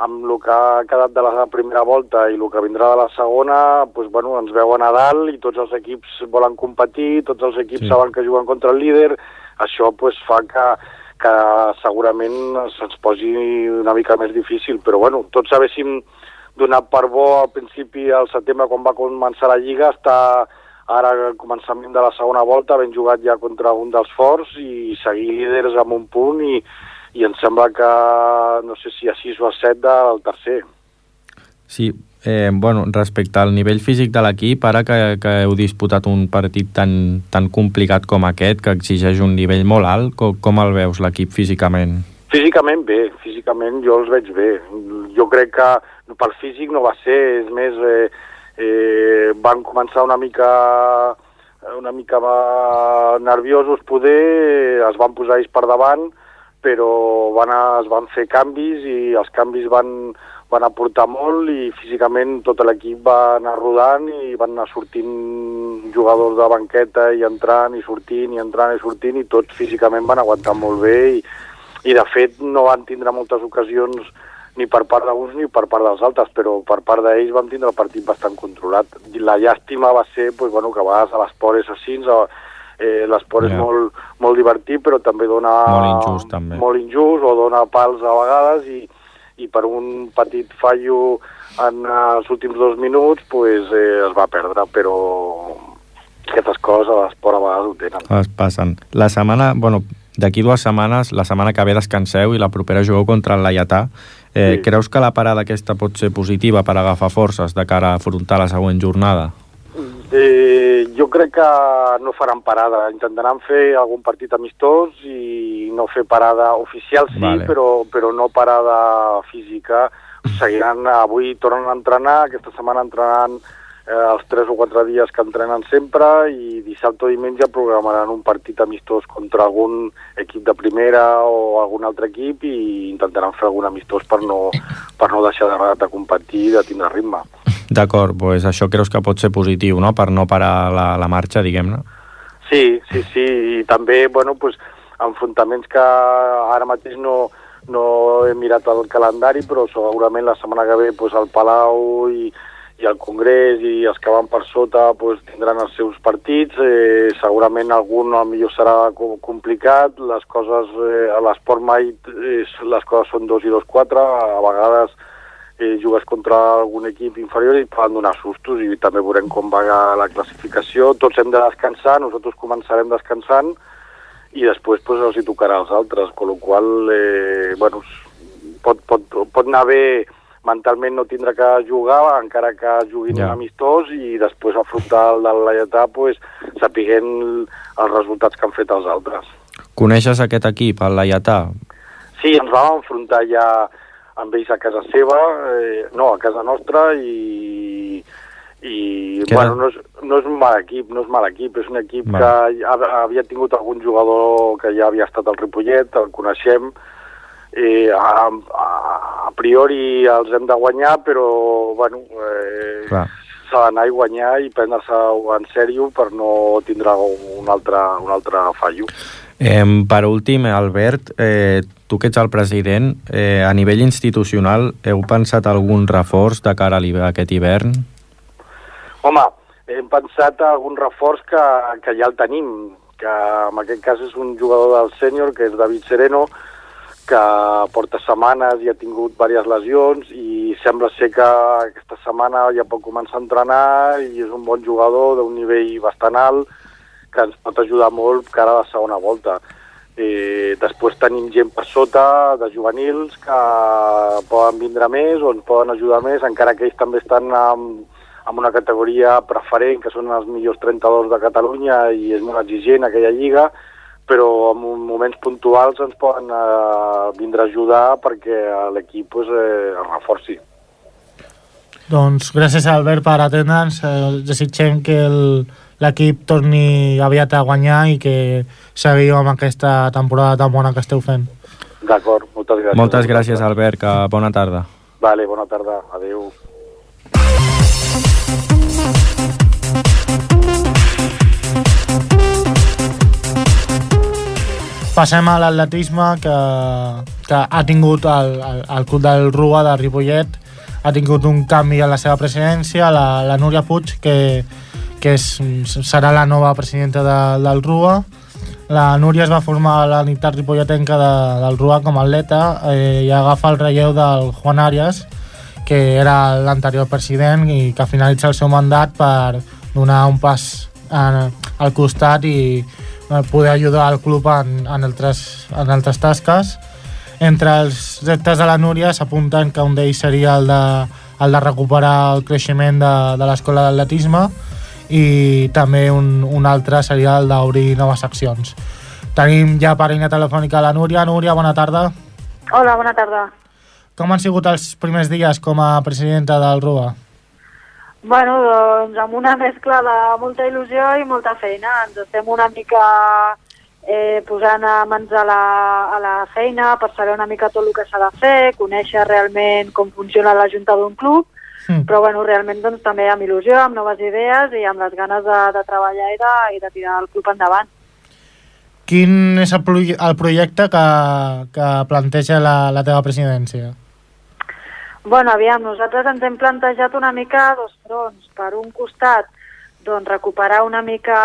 amb el que ha quedat de la primera volta i el que vindrà de la segona, doncs, bueno, ens veu a Nadal i tots els equips volen competir, tots els equips sí. saben que juguen contra el líder, això pues, fa que, que segurament se'ns posi una mica més difícil, però bueno, tots sabéssim donat per bo al principi al setembre quan va començar la Lliga, està ara al començament de la segona volta, ben jugat ja contra un dels forts i seguir líders amb un punt i, i em sembla que no sé si a 6 o a 7 del tercer. Sí, eh, bueno, respecte al nivell físic de l'equip, ara que, que heu disputat un partit tan, tan complicat com aquest, que exigeix un nivell molt alt, com, com el veus l'equip físicament? Físicament bé, físicament jo els veig bé. Jo crec que per físic no va ser, és més, eh, eh, van començar una mica una mica nerviosos poder, es van posar ells per davant, però van a, es van fer canvis i els canvis van, van aportar molt i físicament tot l'equip va anar rodant i van anar sortint jugadors de banqueta i entrant i sortint i entrant i sortint i tots físicament van aguantar molt bé i, i de fet no van tindre moltes ocasions ni per part d'uns ni per part dels altres, però per part d'ells vam tindre el partit bastant controlat. La llàstima va ser pues, bueno, que a vegades a l'esport és així, eh, l'esport yeah. és molt, molt divertit, però també dona... Molt injust, també. Molt injust, o dona pals a vegades, i, i per un petit fallo en els últims dos minuts pues, eh, es va perdre, però aquestes coses a l'esport a vegades ho tenen. Es passen. La setmana, bueno, d'aquí dues setmanes, la setmana que ve descanseu i la propera jugueu contra el Laietà. Eh, sí. Creus que la parada aquesta pot ser positiva per agafar forces de cara a afrontar la següent jornada? Eh, jo crec que no faran parada. Intentaran fer algun partit amistós i no fer parada oficial, sí, Vale. però, però no parada física. Seguiran, avui tornen a entrenar, aquesta setmana entrenaran eh, els 3 o 4 dies que entrenen sempre i dissabte o diumenge programaran un partit amistós contra algun equip de primera o algun altre equip i intentaran fer algun amistós per no, per no deixar de, de competir i de tindre ritme. D'acord, doncs això creus que pot ser positiu, no?, per no parar la, la marxa, diguem-ne. Sí, sí, sí, i també, bueno, pues, enfrontaments que ara mateix no, no he mirat el calendari, però segurament la setmana que ve pues, el Palau i, i el Congrés i els que van per sota pues, tindran els seus partits. Eh, segurament algun millor serà co- complicat. Les coses, eh, a l'esport mai eh, les coses són dos i dos quatre. A vegades eh, jugues contra algun equip inferior i et poden donar sustos i també veurem com va la classificació. Tots hem de descansar, nosaltres començarem descansant i després pues, els hi tocarà als altres, amb la qual eh, bueno, pot, pot, pot anar bé mentalment no tindre que jugar, encara que juguin Ja. ja. amistós i després afrontar el del Laietà pues, sapiguent els resultats que han fet els altres. Coneixes aquest equip, el Laietà? Sí, ens vam enfrontar ja amb ells a casa seva, eh, no, a casa nostra, i, i Queda- bueno, no és, no és un mal equip, no és mal equip, és un equip Val. que ha, havia tingut algun jugador que ja havia estat al Ripollet, el coneixem, eh, a, a, a priori els hem de guanyar, però bueno, eh, s'ha d'anar i guanyar i prendre-se en sèrio per no tindre un altre, un altre fallo. Eh, per últim, Albert, eh, tu que ets el president, eh, a nivell institucional, heu pensat algun reforç de cara a aquest hivern? Home, hem pensat algun reforç que, que ja el tenim, que en aquest cas és un jugador del sènior, que és David Sereno, que porta setmanes i ha tingut diverses lesions i sembla ser que aquesta setmana ja pot començar a entrenar i és un bon jugador d'un nivell bastant alt que ens pot ajudar molt cara a la segona volta. Eh, després tenim gent per sota de juvenils que poden vindre més o ens poden ajudar més, encara que ells també estan amb, amb una categoria preferent, que són els millors 32 de Catalunya i és molt exigent aquella lliga, però en moments puntuals ens poden eh, vindre a ajudar perquè l'equip pues, eh, es reforci. Doncs gràcies Albert per atendre'ns. Eh, desitgem que el- l'equip torni aviat a guanyar i que seguiu amb aquesta temporada tan bona que esteu fent. D'acord, moltes gràcies. Moltes gràcies, Albert, que bona tarda. Vale, bona tarda. Adéu. Passem a l'atletisme que, que ha tingut el, el, el club del Rua de Ripollet ha tingut un canvi a la seva presidència la, la Núria Puig que, que és, serà la nova presidenta de, del Rua la Núria es va formar a la unitat ripolletenca de, del Rua com a atleta eh, i agafa el relleu del Juan Arias que era l'anterior president i que finalitza el seu mandat per donar un pas en, al costat i eh, poder ajudar el club en, en, altres, en altres tasques. Entre els reptes de la Núria s'apunten que un d'ells seria el de, el de recuperar el creixement de, de l'escola d'atletisme i també un, un altre seria el d'obrir noves seccions. Tenim ja per línia telefònica la Núria. Núria, bona tarda. Hola, bona tarda. Com han sigut els primers dies com a presidenta del RUA? Bueno, doncs amb una mescla de molta il·lusió i molta feina. Ens estem una mica eh, posant a mans a la, a la feina per saber una mica tot el que s'ha de fer, conèixer realment com funciona la junta d'un club, Mm. però bueno, realment doncs, també amb il·lusió, amb noves idees i amb les ganes de, de treballar i de, i de tirar el club endavant. Quin és el, el projecte que, que planteja la, la teva presidència? Bueno, aviam, nosaltres ens hem plantejat una mica dos fronts. Per un costat, doncs, recuperar una mica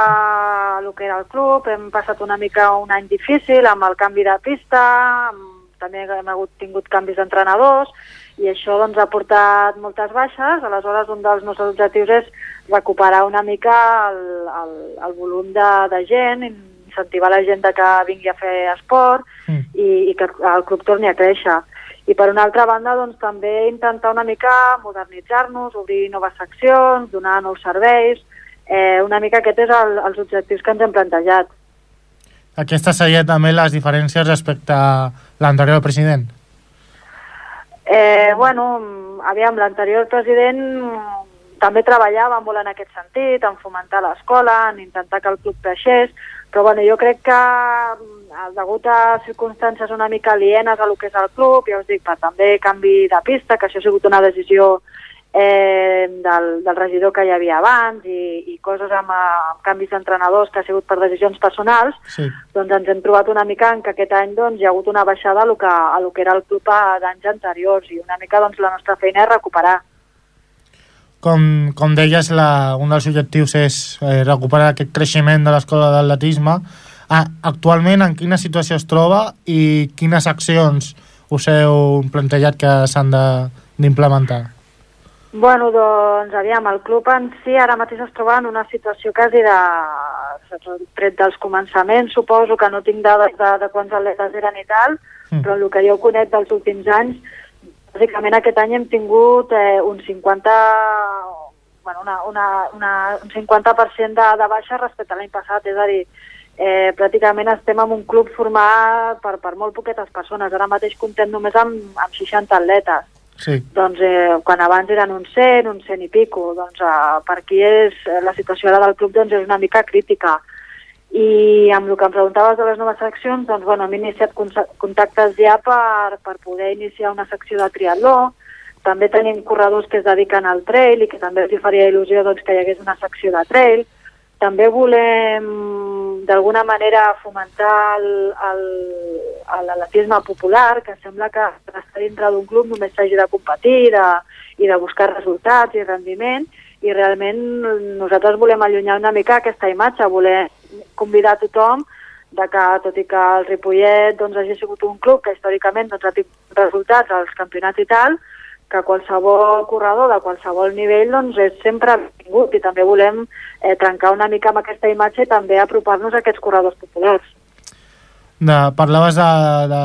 el que era el club. Hem passat una mica un any difícil amb el canvi de pista, amb, també hem hagut tingut canvis d'entrenadors, i això doncs, ha portat moltes baixes. Aleshores, un dels nostres objectius és recuperar una mica el, el, el volum de, de gent, incentivar la gent que vingui a fer esport Mm. i, i que el club torni a créixer. I per una altra banda, doncs, també intentar una mica modernitzar-nos, obrir noves seccions, donar nous serveis eh, una mica aquest és el, els objectius que ens hem plantejat. Aquesta seria també les diferències respecte a l'anterior president. Eh, bueno, aviam, l'anterior president també treballava molt en aquest sentit, en fomentar l'escola, en intentar que el club creixés, però bueno, jo crec que mm, degut a circumstàncies una mica alienes a lo que és el club, ja us dic, per també canvi de pista, que això ha sigut una decisió eh, del, del regidor que hi havia abans i, i coses amb, eh, amb canvis d'entrenadors que ha sigut per decisions personals, Sí. doncs ens hem trobat una mica en que aquest any doncs, hi ha hagut una baixada a lo que, a lo que era el club d'anys anteriors i una mica doncs, la nostra feina és recuperar. Com, com deies, la, un dels objectius és eh, recuperar aquest creixement de l'escola d'atletisme. Ah, actualment, en quina situació es troba i quines accions us heu plantejat que s'han d'implementar? Bueno, doncs, aviam, el club en si ara mateix es troba en una situació quasi de... tret dels començaments, suposo que no tinc dades de, de quants atletes eren i tal, Mm. però el que jo conec dels últims anys, bàsicament aquest any hem tingut eh, un 50 bueno, una, una, una, un 50% de, de baixa respecte a l'any passat, és a dir, eh, pràcticament estem en un club format per, per molt poquetes persones. Ara mateix comptem només amb, amb 60 atletes Sí. doncs eh, quan abans eren uns 100, uns 100 i pico, doncs eh, per aquí és, eh, la situació ara del club doncs, és una mica crítica. I amb el que em preguntaves de les noves seccions, doncs bueno, hem iniciat contactes ja per, per poder iniciar una secció de triatló, també tenim corredors que es dediquen al trail i que també els faria il·lusió doncs, que hi hagués una secció de trail. També volem, d'alguna manera, fomentar l'atletisme popular, que sembla que estar dintre d'un club només s'hagi de competir de, i de buscar resultats i rendiment, i realment nosaltres volem allunyar una mica aquesta imatge, voler convidar tothom de que, tot i que el Ripollet doncs, hagi sigut un club que històricament doncs, ha tingut resultats als campionats i tal, que qualsevol corredor de qualsevol nivell doncs, és sempre benvingut i també volem eh, trencar una mica amb aquesta imatge i també apropar-nos a aquests corredors populars. De, parlaves de, de,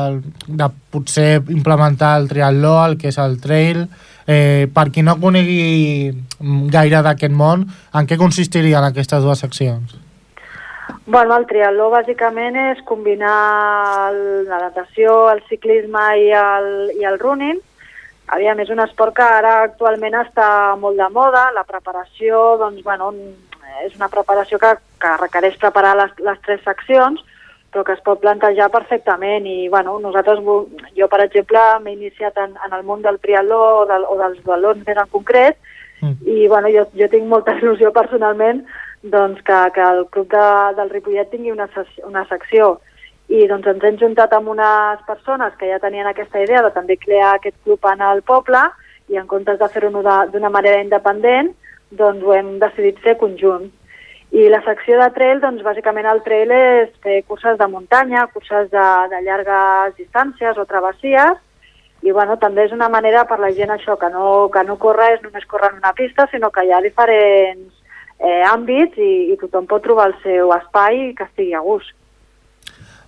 de potser implementar el triatló, el que és el trail. Eh, per qui no conegui gaire d'aquest món, en què consistirien aquestes dues seccions? Bueno, el triatló bàsicament és combinar el- la natació, el ciclisme i el, i el running. Aviam, és un esport que ara actualment està molt de moda. La preparació, doncs, bueno, és una preparació que, que requereix preparar les, les tres seccions, però que es pot plantejar perfectament. I, bueno, nosaltres, jo, per exemple, m'he iniciat en, en el món del triatló o, del, o dels balons més en concret, i bueno, jo, jo tinc molta il·lusió personalment doncs, que, que el club de, del Ripollet tingui una, ses- una secció i doncs ens hem juntat amb unes persones que ja tenien aquesta idea de també crear aquest club en el poble i en comptes de fer-ho d'una manera independent doncs ho hem decidit fer conjunt. I la secció de trail, doncs bàsicament el trail és fer curses de muntanya, curses de, de llargues distàncies o travessies i bueno, també és una manera per la gent això, que no, que no corre és només córrer en una pista, sinó que hi ha diferents eh, àmbits i, i tothom pot trobar el seu espai que estigui a gust.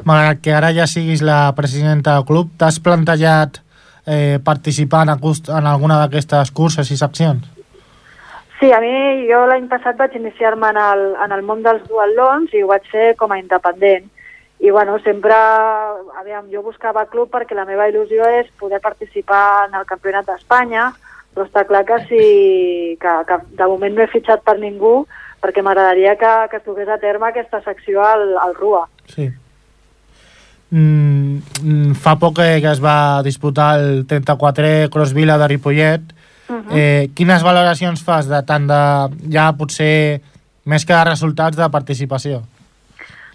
Malgrat que ara ja siguis la presidenta del club, t'has plantejat eh, participar en, en alguna d'aquestes curses i seccions? Sí, a mi, jo l'any passat vaig iniciar-me en, el, en el món dels duatlons i ho vaig fer com a independent. I bueno, sempre, aviam, jo buscava club perquè la meva il·lusió és poder participar en el Campionat d'Espanya, però està clar que sí, que, que de moment no he fitxat per ningú perquè m'agradaria que, que es dugués a terme aquesta secció al, al RUA. Sí. Mm, mm, fa poc que que es va disputar el 34è Crossvila de Ripollet. Mhm. eh, quines valoracions fas de tant de ja potser més que de resultats de participació?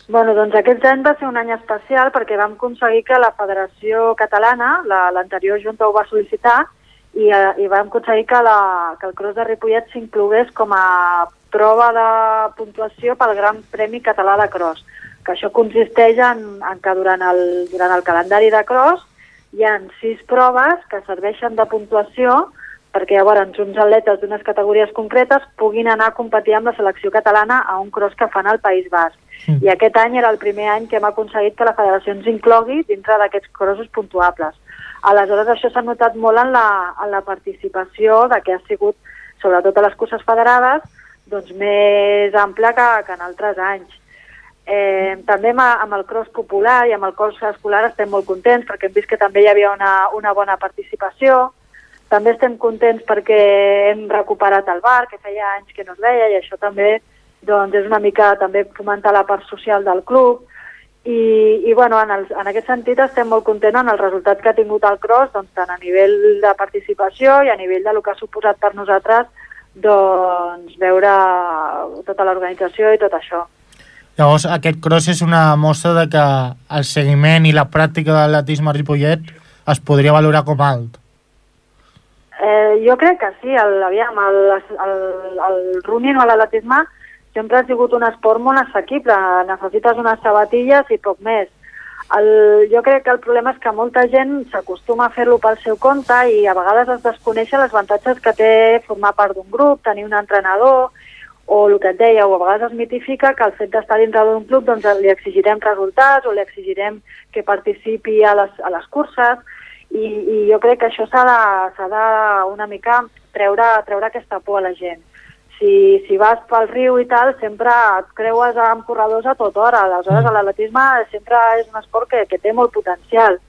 Bueno, doncs aquest any va ser un any especial perquè vam aconseguir que la Federació Catalana, la- l'anterior Junta ho va sol·licitar, i, eh, i vam aconseguir que, la, que el Cross de Ripollet s'inclogués com a prova de puntuació pel Gran Premi Català de Cross, que això consisteix en, en que durant el, durant el calendari de Cross hi ha sis proves que serveixen de puntuació perquè llavors uns atletes d'unes categories concretes puguin anar a competir amb la selecció catalana a un cross que fan al País Basc. Mm. I aquest any era el primer any que hem aconseguit que la federació ens inclogui dintre d'aquests crossos puntuables. Aleshores, això s'ha notat molt en la, en la participació de que ha sigut, sobretot a les curses federades, doncs, més ampla que, que en altres anys. Eh, també amb, amb el cross popular i amb el cross escolar estem molt contents perquè hem vist que també hi havia una, una bona participació. També estem contents perquè hem recuperat el bar, que feia anys que no es veia, i això també doncs, és una mica també fomentar la part social del club. I, i bueno, en, el, en aquest sentit estem molt contents en el resultat que ha tingut el cross, doncs, tant a nivell de participació i a nivell de lo que ha suposat per nosaltres doncs, veure tota l'organització i tot això. Llavors, aquest cross és una mostra de que el seguiment i la pràctica de l'atletisme Ripollet es podria valorar com alt. Eh, jo crec que sí, el, aviam, el, el, el running o l'atletisme sempre ha sigut un esport molt assequible, necessites unes sabatilles i poc més. El, jo crec que el problema és que molta gent s'acostuma a fer-lo pel seu compte i a vegades es desconeixen els avantatges que té formar part d'un grup, tenir un entrenador, o el que et deia, o a vegades es mitifica que el fet d'estar dintre d'un club doncs li exigirem resultats o li exigirem que participi a les, a les curses i, i jo crec que això s'ha de, de una mica treure, treure aquesta por a la gent. Si, si vas pel riu i tal, sempre et creues amb corredors a tota hora. Aleshores, l'atletisme sempre és un esport que, que té molt potencial.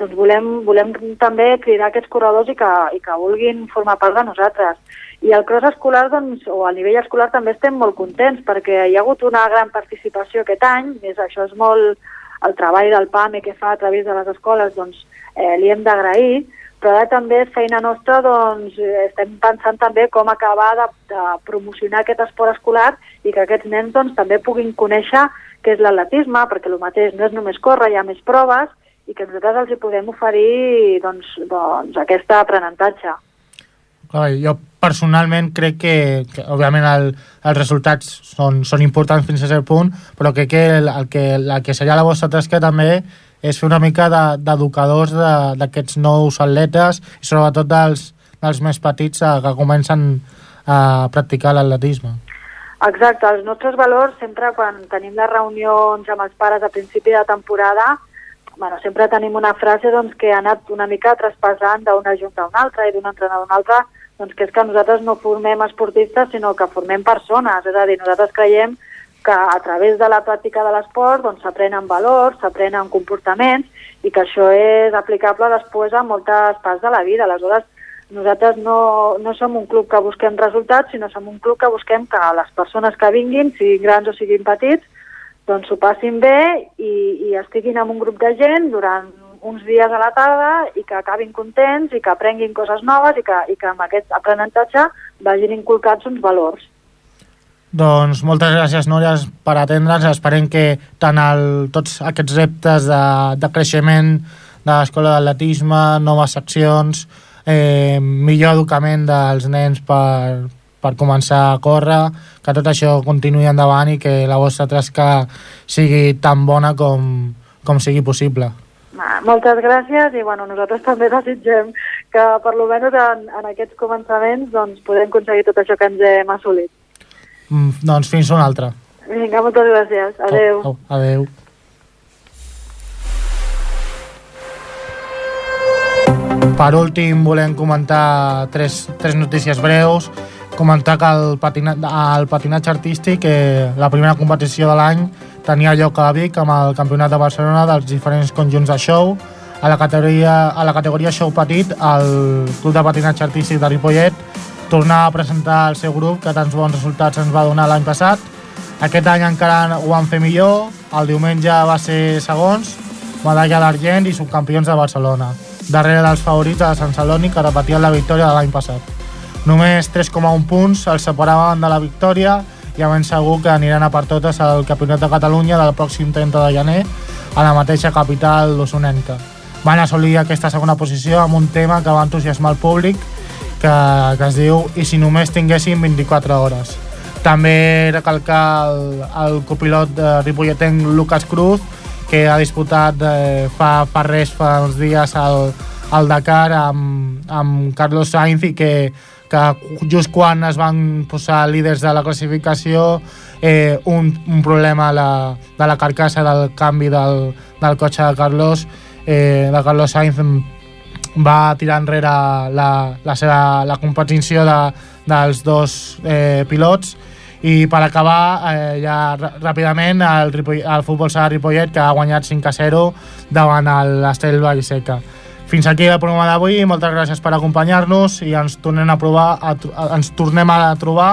Doncs volem, volem també cridar aquests corredors i que, i que vulguin formar part de nosaltres. I el cross escolar, doncs, o a nivell escolar també estem molt contents perquè hi ha hagut una gran participació aquest any, més això és molt el treball del PAME que fa a través de les escoles, doncs eh, li hem d'agrair, però ara també és feina nostra, doncs estem pensant també com acabar de, de promocionar aquest esport escolar i que aquests nens doncs, també puguin conèixer què és l'atletisme, perquè el mateix no és només córrer, hi ha més proves, i que nosaltres els hi podem oferir doncs, doncs, aquest aprenentatge. Clar, jo personalment crec que, que òbviament el, els resultats són, són importants fins a cert punt, però crec que el, el que, el que seria la vostra tasca també és fer una mica d'educadors de, d'aquests nous atletes i sobretot dels, dels més petits a, que comencen a practicar l'atletisme. Exacte, els nostres valors sempre quan tenim les reunions amb els pares a principi de temporada bueno, sempre tenim una frase doncs, que ha anat una mica traspassant d'una junta a una altra i d'un entrenador a una altra doncs que és que nosaltres no formem esportistes, sinó que formem persones. És a dir, nosaltres creiem que a través de la pràctica de l'esport doncs, s'aprenen valors, s'aprenen comportaments i que això és aplicable després a moltes parts de la vida. Aleshores, nosaltres no, no som un club que busquem resultats, sinó som un club que busquem que les persones que vinguin, siguin grans o siguin petits, doncs s'ho passin bé i, i estiguin amb un grup de gent durant uns dies a la tarda i que acabin contents i que aprenguin coses noves i que, i que amb aquest aprenentatge vagin inculcats uns valors. Doncs moltes gràcies, Núria, per atendre'ns. Esperem que tant el, tots aquests reptes de, de creixement de l'escola d'atletisme, noves seccions, eh, millor educament dels nens per, per començar a córrer, que tot això continuï endavant i que la vostra tasca sigui tan bona com, com sigui possible. Moltes gràcies i bueno, nosaltres també desitgem que per lo menys en, en aquests començaments doncs, podem aconseguir tot això que ens hem assolit. Mm, doncs fins una altra. Vinga, moltes gràcies. Adeu. Oh, oh, adeu. Per últim volem comentar tres, tres notícies breus comentar que el, patina, el patinatge artístic, que la primera competició de l'any tenia lloc a Vic amb el Campionat de Barcelona dels diferents conjunts de show. A la categoria, a la categoria show petit, el Club de Patinatge Artístic de Ripollet tornava a presentar el seu grup, que tants bons resultats ens va donar l'any passat. Aquest any encara ho van fer millor, el diumenge va ser segons, medalla d'argent i subcampions de Barcelona, darrere dels favorits de Sant Celoni que repetien la victòria de l'any passat. Només 3,1 punts els separaven de la victòria i ben segur que aniran a per totes al Campionat de Catalunya del pròxim 30 de gener a la mateixa capital osonenca. Van assolir aquesta segona posició amb un tema que va entusiasmar el públic que, que es diu I si només tinguéssim 24 hores. També recalcar el, el copilot de Ripolletenc Lucas Cruz que ha disputat eh, fa, fa res, fa uns dies al, al Dakar amb, amb Carlos Sainz i que que just quan es van posar líders de la classificació eh, un, un problema la, de la carcassa del canvi del, del cotxe de Carlos eh, de Carlos Sainz va tirar enrere la, la, seva, la competició de, dels dos eh, pilots I per acabar, eh, ja rà- ràpidament, el, el futbol sala Ripollet, que ha guanyat 5 a 0 davant l'Estel Vallseca. Fins aquí el programa d'avui, moltes gràcies per acompanyar-nos i ens tornem a provar a, a, ens tornem a trobar